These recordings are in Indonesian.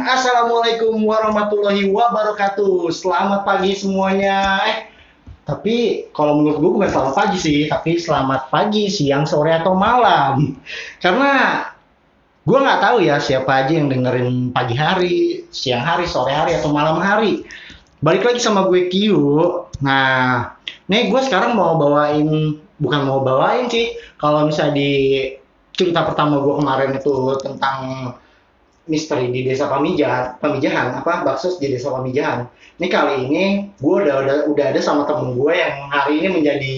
Assalamualaikum warahmatullahi wabarakatuh. Selamat pagi semuanya. Eh, tapi kalau menurut gue bukan selamat pagi sih, tapi selamat pagi, siang, sore atau malam. Karena gue nggak tahu ya siapa aja yang dengerin pagi hari, siang hari, sore hari atau malam hari. Balik lagi sama gue Kiyu. Nah, nih gue sekarang mau bawain, bukan mau bawain sih. Kalau misalnya di cerita pertama gue kemarin itu tentang misteri di desa Pamijahan, Pamijahan apa bakso di desa Pamijahan. Ini kali ini gue udah, udah udah ada sama temen gue yang hari ini menjadi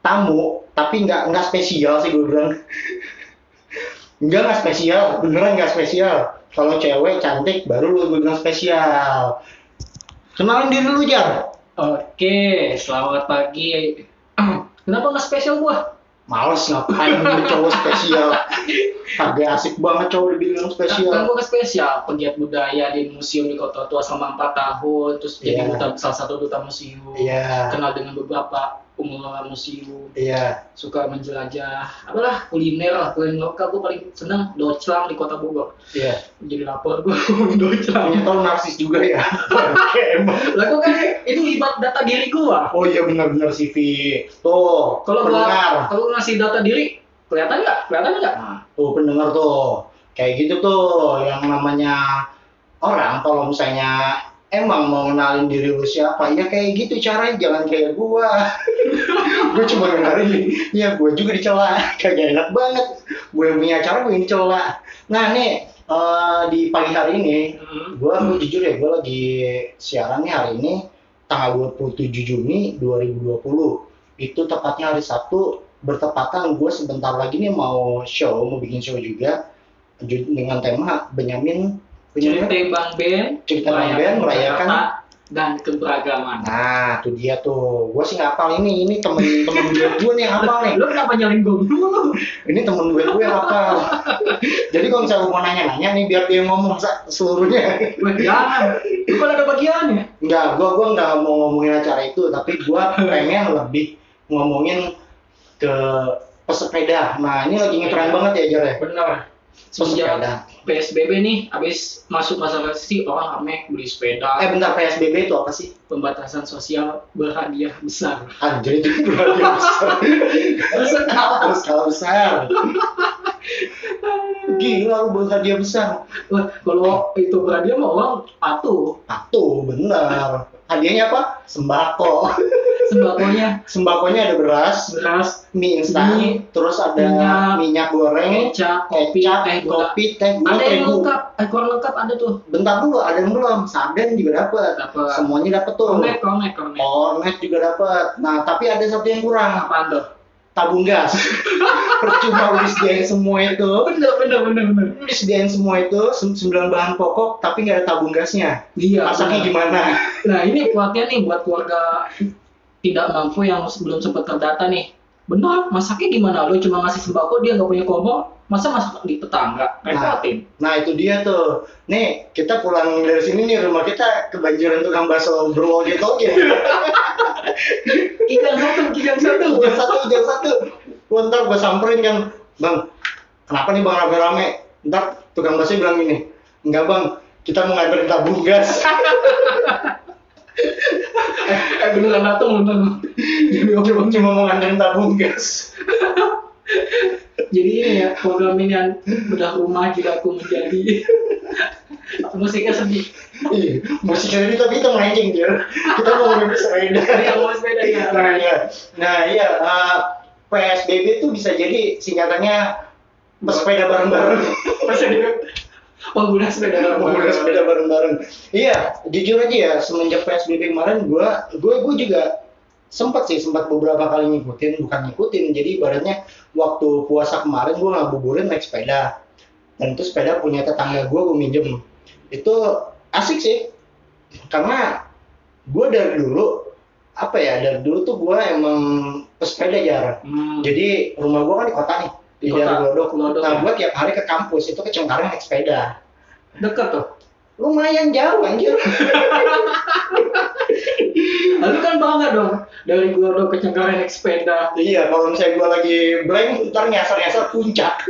tamu, tapi nggak nggak spesial sih gue bilang. Enggak nggak spesial, beneran nggak spesial. Kalau cewek cantik baru lu gue bilang spesial. Kenalin diri lu Jar. Oke, selamat pagi. Kenapa nggak spesial gua? Males ngapain lu cowok spesial. Kagak asik banget cowok dibilang Kan, kan spesial. gua nggak spesial, pegiat budaya di museum di Kota Tua selama 4 tahun, terus jadi Iya. duta salah satu duta museum. Iya, Kenal dengan beberapa pengelola museum, iya. suka menjelajah, apalah kuliner lah, kuliner lokal gua paling seneng doclang di Kota Bogor. Iya. Jadi lapor ngomongin doclang. Ternyata lu narsis juga ya. Lah gua kan itu libat data diri gua. Oh iya benar-benar CV. Tuh, Kalau gua kalau ngasih data diri, kelihatan nggak? Kelihatan nggak? Nah, tuh pendengar tuh. Kayak gitu tuh yang namanya orang kalau misalnya emang mau kenalin diri lu siapa, ya kayak gitu caranya jangan kayak gua. gue cuma kenalin, ya gue juga dicela, kagak enak banget. Gue yang punya acara gue yang dicela. Nah nih eh, di pagi hari ini Hmm. gue gue jujur ya gue lagi siaran nih hari ini tanggal 27 Juni 2020 itu tepatnya hari Sabtu bertepatan gue sebentar lagi nih mau show mau bikin show juga ju- dengan tema Benyamin Cerita Bang Ben, Cerita Bang Ben merayakan dan keberagaman. nah tuh dia tuh gue sih ngapal ini ini temen-temen gue gue nih yang hafal nih Lu kenapa nyalin gue dulu? ini temen gue gue hafal jadi kalau misalnya mau nanya-nanya nih biar dia ngomong seluruhnya jangan. Lu kan ada bagiannya. Enggak, gua gua nggak mau ngomongin acara itu, tapi gua pengen lebih ngomongin ke pesepeda. Nah, ini lagi ngetren banget ya, Jar ya. Semenjak Pesepeda. PSBB nih, habis masuk masa transisi orang rame beli sepeda, Eh, bentar PSBB itu apa sih? pembatasan sosial berhadiah besar. Anjir itu berhadiah besar. Besar. Skala besar. Gila lu berhadiah besar. Wah, kalau itu berhadiah mah orang patuh. Atuh, bener. Hadiahnya apa? Sembako. Sembakonya Sembakonya ada beras, beras, mie instan, Mie, terus ada minyak, minyak, goreng, kecap, kopi, kecap, teh kopi, teh, gula, Ada yang lengkap, eh kurang lengkap ada tuh. bentar dulu ada yang belum sarden juga dapat semuanya dapat tuh Kornet, kornet, kornet. kornet juga dapat nah tapi ada satu yang kurang Apaan tuh? tabung gas percuma lu disediain semua itu Bener, bener, bener, bener. disediain semua itu sem- sembilan bahan pokok tapi nggak ada tabung gasnya Iya. masaknya bener. gimana Nah ini kuatnya nih buat keluarga tidak mampu yang belum sempat terdata nih. Benar, masaknya gimana? Lu cuma ngasih sembako dia nggak punya kompor, masa masak di tetangga? Repotin. nah itu dia tuh nih kita pulang dari sini nih rumah kita kebanjiran tukang bakso berwoge toge Ikan satu, ikan satu. jam satu jam satu gua ntar gua samperin kan bang kenapa nih bang rame-rame ntar tukang bakso bilang gini enggak bang kita mau nganterin tabung gas Eh beneran datang bener. Jadi cuma, orang- cuma mau nganterin tabung gas. Jadi ini ya program ini yang bedah rumah jika aku menjadi. Musiknya sedih. Iya, musiknya ini tapi kita melenceng dia kita mau ngomongin sepeda. Yang mau sepeda ya. nah iya. Nah iya eh, PSBB itu bisa jadi singkatannya pesepeda bareng-bareng pengguna sepeda Pengguna sepeda bareng-bareng. Iya, jujur aja ya, semenjak PSBB kemarin gua gue gue juga sempat sih sempat beberapa kali ngikutin, bukan ngikutin. Jadi ibaratnya waktu puasa kemarin gua ngabuburit naik sepeda. Dan itu sepeda punya tetangga gua gue minjem. Itu asik sih. Karena gua dari dulu apa ya dari dulu tuh gua emang pesepeda jarang. Hmm. Jadi rumah gua kan di kota nih di Kota, daerah Glodok. Glodok, Nah gua tiap hari ke kampus itu ke Cengkareng naik sepeda. Dekat tuh. lumayan jauh anjir. Lalu kan bangga dong dari gua do ke Cengkareng naik sepeda. Iya, kalau misalnya gue lagi blank, ntar nyasar-nyasar puncak.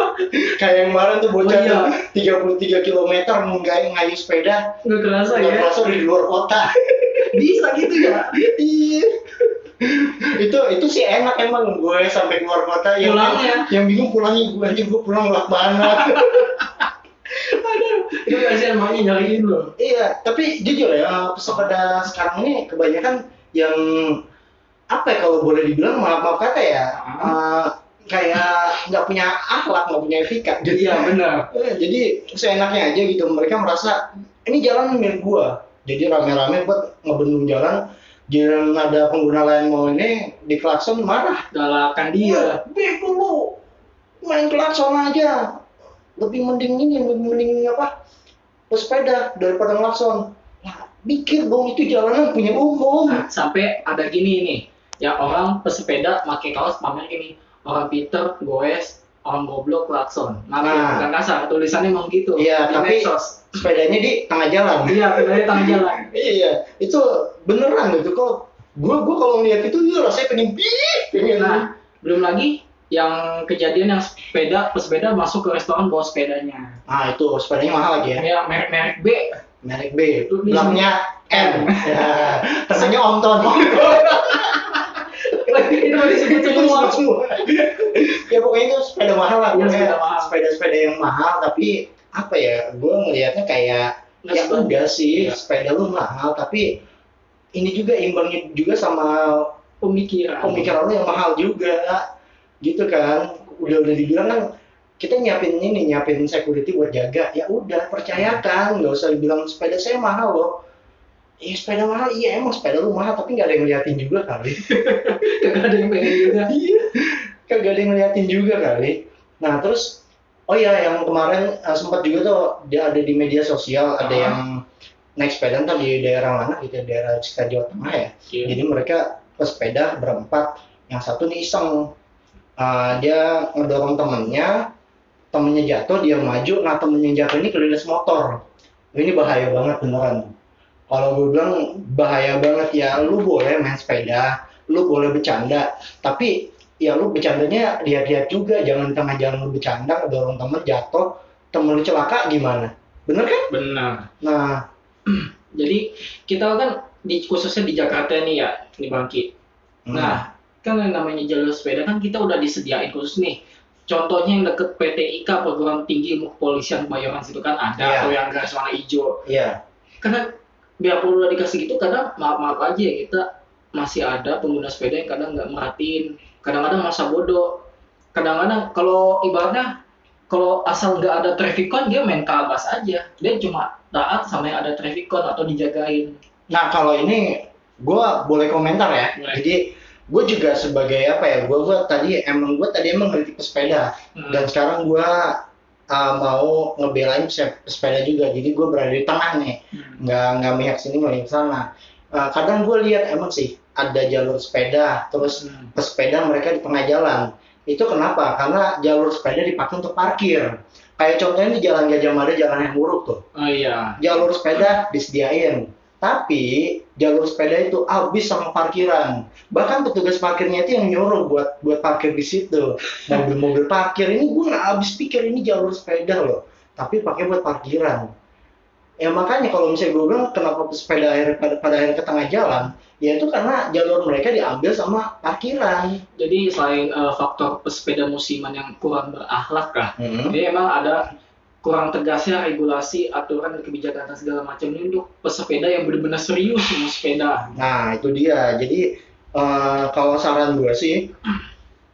Kayak yang kemarin tuh bocah Oh, iya. tuh 33 km nggak ngayu sepeda, Nggak kerasa nggak ya? kerasa di luar kota. Bisa gitu ya? Iya. Itu itu sih enak emang gue sampai keluar kota yang Pulangnya. yang bingung pulangnya gue anjir gue pulang lewat mana Aduh, itu kasihan maknya nyariin lo. iya tapi jujur ya pesepeda sekarang ini kebanyakan yang apa ya kalau boleh dibilang maaf maaf kata ya Hmm. eh, kayak nggak punya akhlak nggak punya etika jadi Iya benar. Eh, jadi seenaknya aja gitu mereka merasa ini jalan milik gua jadi rame-rame buat ngebendung jalan Jangan ada pengguna lain mau ini di klakson marah. Galakan dia. bego lu main klakson aja. Lebih mending ini lebih mending apa? Pesepeda daripada ngelakson lah pikir dong itu jalanan punya umum. Nah, sampai ada gini nih, ya orang pesepeda pakai kaos pamer gini, orang Peter, goes, orang goblok, klakson. Nah, Nah. bukan kasar, tulisannya emang gitu. Iya, di tapi- medsos. sepedanya di tengah jalan Iya, pedalnya tengah jalan. iya itu beneran gitu kok gua gua kalau ngeliat itu ya rasanya pengen bih pengen Nah, belum lagi yang kejadian yang sepeda pesepeda masuk ke restoran bawa sepedanya. nah itu sepedanya mahal lagi ya Ya, merek-merek B. merek B Itu di belakangnya M ya, Om Ton itu disebut semua. semua ya pokoknya itu sepeda mahal lah pokoknya sepeda sepeda-sepeda yang mahal tapi apa ya gue ngelihatnya kayak Nggak ya udah sih Iya. sepeda lu mahal tapi ini juga imbangnya juga sama Pemikiran. pemikiran lu yang mahal juga gitu kan udah udah dibilang kan kita nyiapin ini nyiapin security buat jaga ya udah percayakan nggak usah dibilang sepeda saya mahal loh Iya sepeda mahal, iya emang sepeda lu mahal tapi nggak ada yang ngeliatin juga kali. Kagak ada yang pengen juga. Iya, kagak ada yang ngeliatin juga kali. Nah terus, oh iya yang kemarin eh, sempat juga tuh dia ada di media sosial ada Ah. yang naik sepeda entah di daerah mana gitu, daerah sekitar Jawa Tengah ya. Iya. Jadi mereka pesepeda berempat, yang satu nih iseng, Ah, dia ngedorong temennya, temennya jatuh dia maju, nah temennya jatuh ini kelilis motor. Ini bahaya banget beneran. Kalau gue bilang bahaya banget ya, lu boleh main sepeda, lu boleh bercanda, tapi ya lu bercandanya lihat-lihat juga, jangan tengah jalan lu bercanda, dorong temen jatuh, temen lu celaka gimana? Bener kan? Benar. Nah, Jadi kita kan di khususnya di Jakarta nih ya, di Bangki. hmm. Nah, kan yang namanya jalur sepeda kan kita udah disediain khusus nih. Contohnya yang deket PT IKA perguruan tinggi ilmu kepolisian Bayoran situ kan ada Iya. atau yang garis warna hijau. iya, Karena biarpun udah dikasih gitu kadang maaf maaf aja ya kita masih ada pengguna sepeda yang kadang nggak merhatiin, kadang-kadang masa bodoh. Kadang-kadang kalau ibaratnya kalau asal nggak ada traffic cone dia main kabas aja. Dia cuma taat sama yang ada traffic cone atau dijagain. Nah kalau ini gue boleh komentar ya. Boleh. Jadi gue juga sebagai apa ya? Gue gua tadi emang gue tadi emang kritik pesepeda Hmm. dan sekarang gue mau ngebelain pesepeda juga. Jadi gue berada di tengah nih, Hmm. nggak nggak mihak sini mihak sana. Eh, kadang gue lihat emang sih ada jalur sepeda, terus Hmm. pesepeda mereka di tengah jalan. Itu kenapa? Karena jalur sepeda dipakai untuk parkir. Kayak contohnya di Jalan Gajah Mada, jalan yang buruk tuh Oh iya. jalur sepeda disediain tapi jalur sepeda itu habis sama parkiran. Bahkan petugas parkirnya itu yang nyuruh buat buat parkir di situ. Mobil-mobil parkir ini gue nggak habis pikir ini jalur sepeda loh. Tapi pakai buat parkiran. Ya makanya kalau misalnya gue bilang kenapa sepeda akhirnya pada, pada akhirnya ke tengah jalan ya itu karena jalur mereka diambil sama parkiran. Jadi selain eh, faktor pesepeda musiman yang kurang berakhlak kah, Hmm. jadi emang ada kurang tegasnya regulasi, aturan, dan kebijakan dan segala macam ini untuk pesepeda yang benar-benar serius sama sepeda. Nah, itu dia. Jadi eh, kalau saran gue sih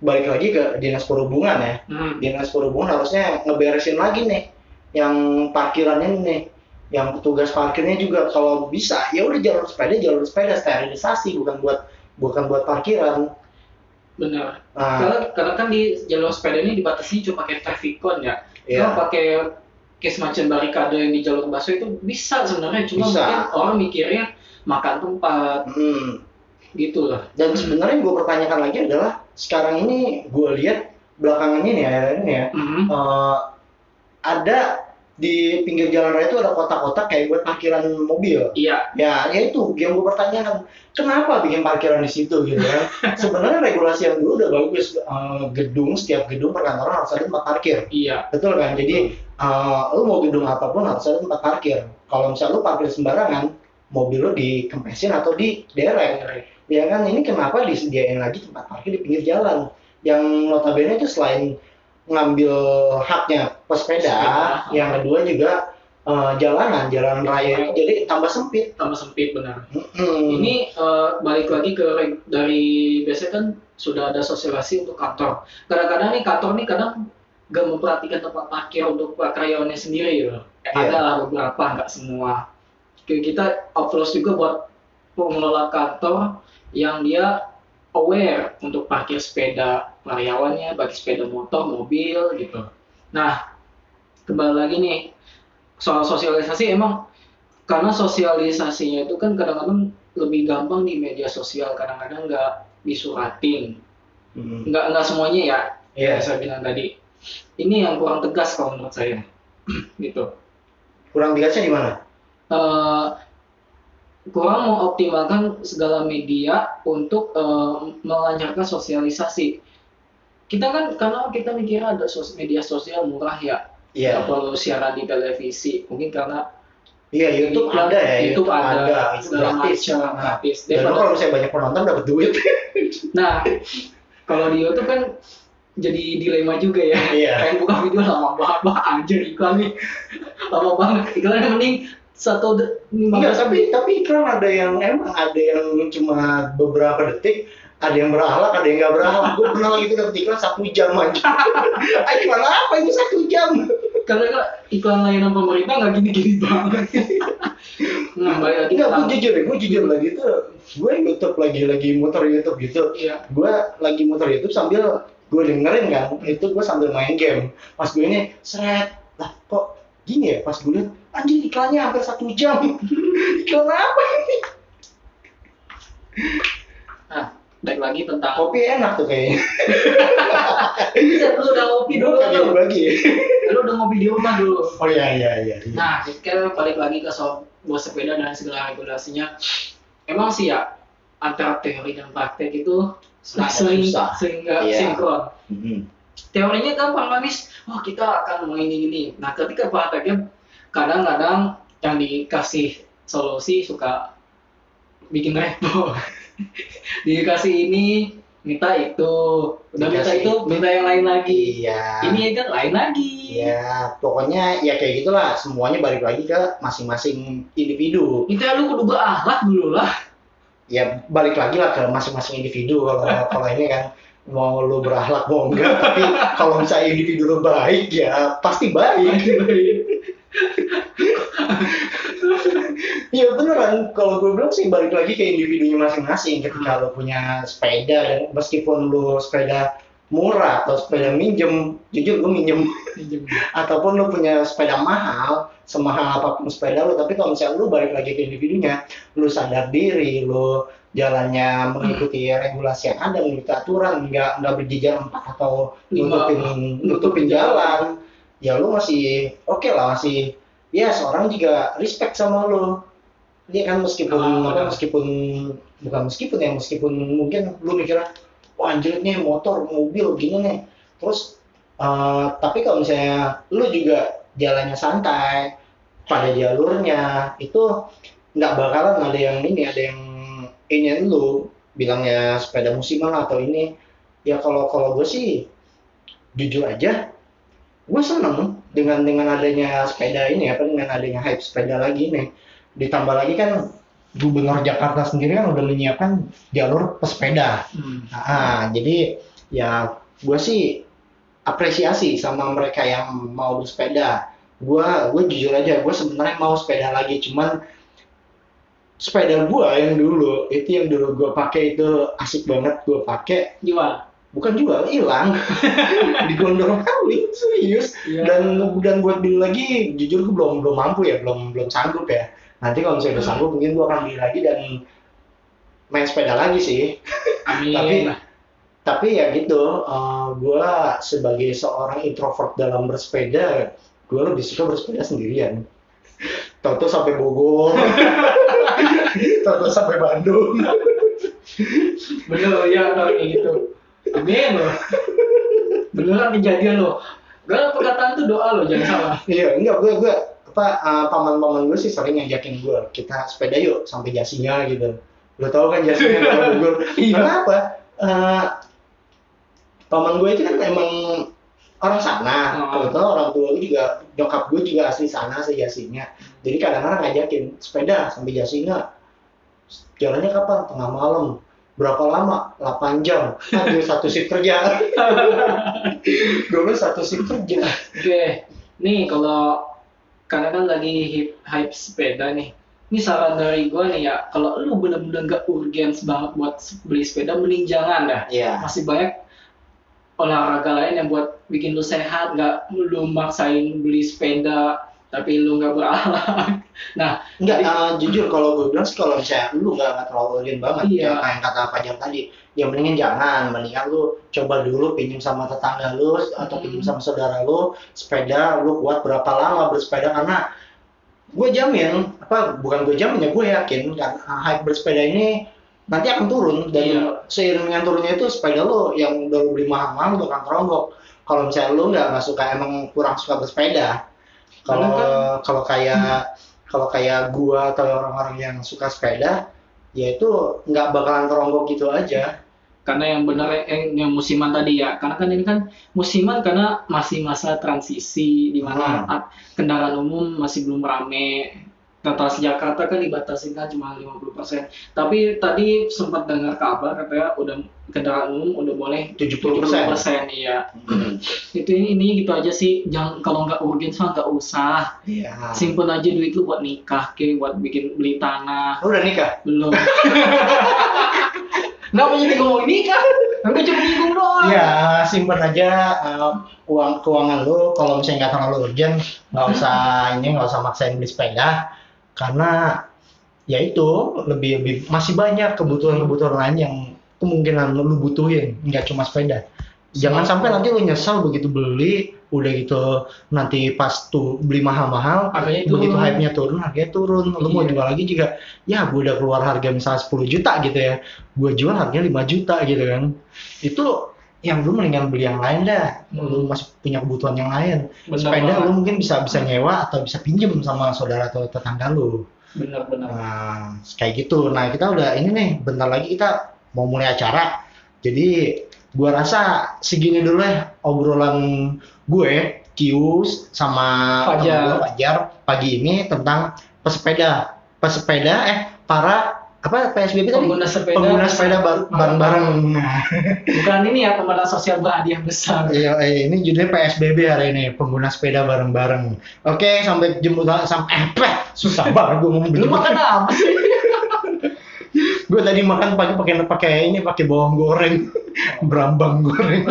balik lagi ke dinas perhubungan ya. Hmm. Dinas perhubungan harusnya ngeberesin lagi nih yang parkirannya nih, yang petugas parkirnya juga kalau bisa ya udah jalur sepeda jalur sepeda sterilisasi bukan buat bukan buat parkiran. Benar. Nah, Karena, karena kan di jalur sepeda ini dibatasi cuma pakai traffic cone ya. Iya. Kalau pakai kayak semacam barikade yang di jalur busway itu bisa sebenarnya cuma Bisa. mungkin orang mikirnya makan tempat hmm. gitu lah. dan sebenarnya gue pertanyakan lagi adalah sekarang ini gue lihat belakangan ini ya ini ya Mhm. eh, ada di pinggir jalan raya itu ada kotak-kotak kayak buat parkiran mobil. Iya. Ya, ya itu yang gue pertanyakan, kenapa bikin parkiran di situ gitu ya? Sebenarnya regulasi yang dulu udah bagus, Eh, gedung setiap gedung perkantoran harus ada tempat parkir, Iya. betul kan? Jadi eh, lu mau gedung apa pun harus ada tempat parkir. Kalau misalnya lu parkir sembarangan, mobil lu dikempesin atau di derek, ya kan? Ini kenapa disediain lagi tempat parkir di pinggir jalan? Yang notabene itu selain ngambil haknya pesepeda, Sepeda. yang kedua juga eh, jalanan, jalan raya itu jadi tambah sempit. Tambah sempit benar. Mm-mm. Ini eh, balik lagi ke dari biasanya kan sudah ada sosialisasi untuk kantor. Kadang-kadang nih kantor nih kadang gak memperhatikan tempat parkir untuk karyawannya sendiri. Eh, Iya. Ada lah beberapa, nggak semua. Kita applause juga buat pengelola kantor yang dia aware untuk parkir sepeda karyawannya, bagi sepeda motor, mobil gitu. Nah, kembali lagi nih soal sosialisasi emang karena sosialisasinya itu kan kadang-kadang lebih gampang di media sosial, kadang-kadang nggak disuratin, Mm. nggak nggak semuanya ya. Yang saya bilang tadi, ini yang kurang tegas kalau menurut saya, gitu. Kurang tegasnya di mana? Eh, kurang mengoptimalkan segala media untuk eh, melancarkan sosialisasi. Kita kan karena kita mikir ada sos- media sosial murah ya, Iya. nggak perlu siaran di televisi. Mungkin karena Iya, YouTube iklan, ada ya, YouTube ada, itu gratis. macam Nah, gratis. Dan kalau misalnya banyak penonton dapat duit. Nah, kalau di YouTube kan jadi dilema juga ya. Iya. Pengen buka video lama banget, anjir iklan nih. lama banget. Iklannya mending satu Enggak, tapi tapi iklan ada yang emang ada yang cuma beberapa detik, ada yang berakhlak, ada yang nggak berakhlak. Gue pernah lagi tuh dapet iklan satu jam aja. Iklan apa ini satu jam? Karena iklan layanan pemerintah nggak gini-gini banget. nah, lagi Enggak, gue tentang- jujur ya, gue jujur lagi tuh, gue YouTube lagi lagi muter YouTube gitu. Iya. gue lagi muter YouTube sambil gue dengerin kan itu gue sambil main game pas gue ini seret lah kok gini ya pas gue liat anjing iklannya hampir satu jam iklan apa ini Balik lagi tentang kopi enak tuh kayaknya Bisa, lu udah ngopi dulu lu. bagi Lu udah ngopi di rumah dulu. oh iya iya iya iya. Nah, kita balik lagi ke soal buat sepeda dan segala regulasinya. Emang sih ya antara teori dan praktek itu sering sering nggak Iya. sinkron. Mhm. Teorinya gampang manis, wah kita akan mau ini gini. Nah, ketika prakteknya kadang-kadang yang dikasih solusi suka bikin repot. Dikasih ini, minta itu, udah minta itu, minta yang lain lagi. iya. Ini kan lain lagi. ya pokoknya ya kayak gitulah semuanya balik lagi ke masing-masing individu. Minta lu kudu berakhlak dulu lah. ya balik lagi lah ke masing-masing individu. Kalau kalau ini kan mau lu berakhlak mau enggak tapi kalau misalnya individu lu baik ya pasti baik beneran kalau gue bilang sih balik lagi ke individunya masing-masing. Ketika lu punya sepeda dan meskipun lu sepeda murah atau sepeda minjem jujur gue minjem. Ataupun lu punya sepeda mahal semahal apa pun sepeda lu tapi kalau misalnya lu balik lagi ke individunya lu sadar diri lu jalannya mengikuti regulasi yang ada mengikuti aturan nggak nggak berjejer empat atau nutupin nutupin jalan ya lu masih oke lah masih ya seorang juga respect sama lu dia kan meskipun benar. meskipun bukan meskipun ya meskipun mungkin lu mikirnya wah anjir nih motor mobil gini nih. Terus eh, tapi kalau misalnya lu juga jalannya santai pada jalurnya itu nggak bakalan ada yang ini ada yang ini lu bilangnya sepeda musiman atau ini. Ya kalau kalau gue sih jujur aja gue seneng dengan dengan adanya sepeda ini apa dengan adanya hype sepeda lagi nih ditambah lagi kan gubernur Jakarta sendiri kan udah menyiapkan jalur pesepeda Hmm. Nah, jadi ya gue sih apresiasi sama mereka yang mau bersepeda. Gue gue jujur aja, gue sebenarnya mau sepeda lagi, cuman sepeda gue yang dulu itu yang dulu gue pakai itu asik banget gue pakai Jual. bukan jual hilang digondol kali serius Iya. dan dan buat beli lagi jujur gue belum belum mampu ya belum belum sanggup ya nanti kalau misalnya udah sanggup mungkin gue akan beli lagi dan main sepeda lagi sih. Amin. Tapi- tapi ya gitu gue sebagai seorang introvert dalam bersepeda gue lebih suka bersepeda sendirian. Toto sampai Bogor. Toto sampai Bandung. Bener ya kalau kayak gitu. Amin loh. Beneran kejadian loh. Gak perkataan tuh doa loh jangan salah. Iya enggak gue gue apa uh, paman-paman gue sih sering ngajakin gue kita sepeda yuk sampai Jasinga gitu. Lo tau kan dari Bogor? Iya. kenapa? Uh, paman gue itu kan emang orang sana. Oh. kebetulan orang tua gue juga nyokap gue juga asli sana asli Jasinga. Jadi kadang-kadang ngajakin sepeda sampai Jasinga. Jalannya kapan? Tengah malam. Berapa lama? 8 jam. Ambil satu shift kerja. Gue satu shift kerja. Oke, nih kalau karena kan lagi hip, hype sepeda nih. Ini saran dari gue nih ya, kalau lu bener-bener gak urgens banget buat beli sepeda, mending jangan dah. Iya. Masih banyak olahraga lain yang buat bikin lu sehat, gak lu maksain beli sepeda, tapi lu gak beralat. Nah, Enggak, Jadi- eh, jujur kalau gue bilang sih kalau misalnya lu nggak nggak terlalu urgent banget, Iya. ya, kayak yang kata Fajar tadi, ya mendingan jangan, mendingan lu coba dulu pinjam sama tetangga lu atau Hmm. pinjam sama saudara lu sepeda, lu kuat berapa lama bersepeda karena gue jamin, apa bukan gue jamin ya gue yakin kan uh, hype bersepeda ini nanti akan turun dan Iya. seiring dengan turunnya itu sepeda lu yang udah beli mahal-mahal lu akan teronggok. Kalau misalnya lu nggak nggak suka emang kurang suka bersepeda, kalau kalau kayak kalau kayak gua atau orang-orang yang suka sepeda ya itu nggak bakalan teronggok gitu aja. Karena yang benar yang, yang musiman tadi ya karena kan ini kan musiman karena masih masa transisi di mana Hmm. kendaraan umum masih belum rame Trans Jakarta kan dibatasi kan cuma 50%. Tapi tadi sempat dengar kabar katanya udah kendaraan umum udah boleh 70%. iya. Itu ini, ini gitu aja sih. Jangan kalau nggak urgen mah nggak usah. Iya. Simpen aja duit lu buat nikah ke, buat bikin beli tanah. Lu udah nikah? Belum. Nggak jadi ngomong nikah. Enggak cuma bingung doang. Iya, simpen aja uh, uang keuangan lu kalau misalnya nggak terlalu urgent, nggak usah ini nggak usah maksain beli sepeda karena ya itu lebih lebih masih banyak kebutuhan-kebutuhan lain yang kemungkinan lu butuhin, nggak cuma sepeda. Jangan sampai nanti lu nyesal begitu beli, udah gitu nanti pas tuh beli mahal-mahal, begitu hype-nya turun, harganya turun. Lu mau Iya. jual lagi juga, ya gue udah keluar harga misalnya 10 juta gitu ya, gue jual harganya 5 juta gitu kan. Itu yang lu mendingan beli yang lain dah. Lu masih punya kebutuhan yang lain. Bener Sepeda banget. lu mungkin bisa bisa nyewa atau bisa pinjem sama saudara atau tetangga lu. Benar-benar. Nah, kayak gitu. Nah, kita udah ini nih, bentar lagi kita mau mulai acara. Jadi, gua rasa segini dulu ya obrolan gue, Kius sama Fajar. Fajar pagi ini tentang pesepeda. Pesepeda eh para apa PSBB tadi? Pengguna sepeda. Pengguna sepeda bar- bareng-bareng. Bukan ini ya pemerintah sosial berhadiah besar. Iya, eh, ini judulnya PSBB hari ini, pengguna sepeda bareng-bareng. Oke, sampai jemputan sampai eh, susah banget gue ngomong Lu jemput. makan apa sih? gue tadi makan pagi pakai pakai ini pakai bawang goreng berambang goreng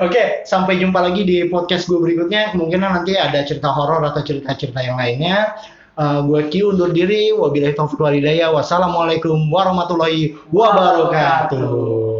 oke sampai jumpa lagi di podcast gue berikutnya kemungkinan nanti ada cerita horor atau cerita-cerita yang lainnya Eh, gue Q undur diri. Wabillahi taufiq walhidayah wassalamualaikum warahmatullahi wabarakatuh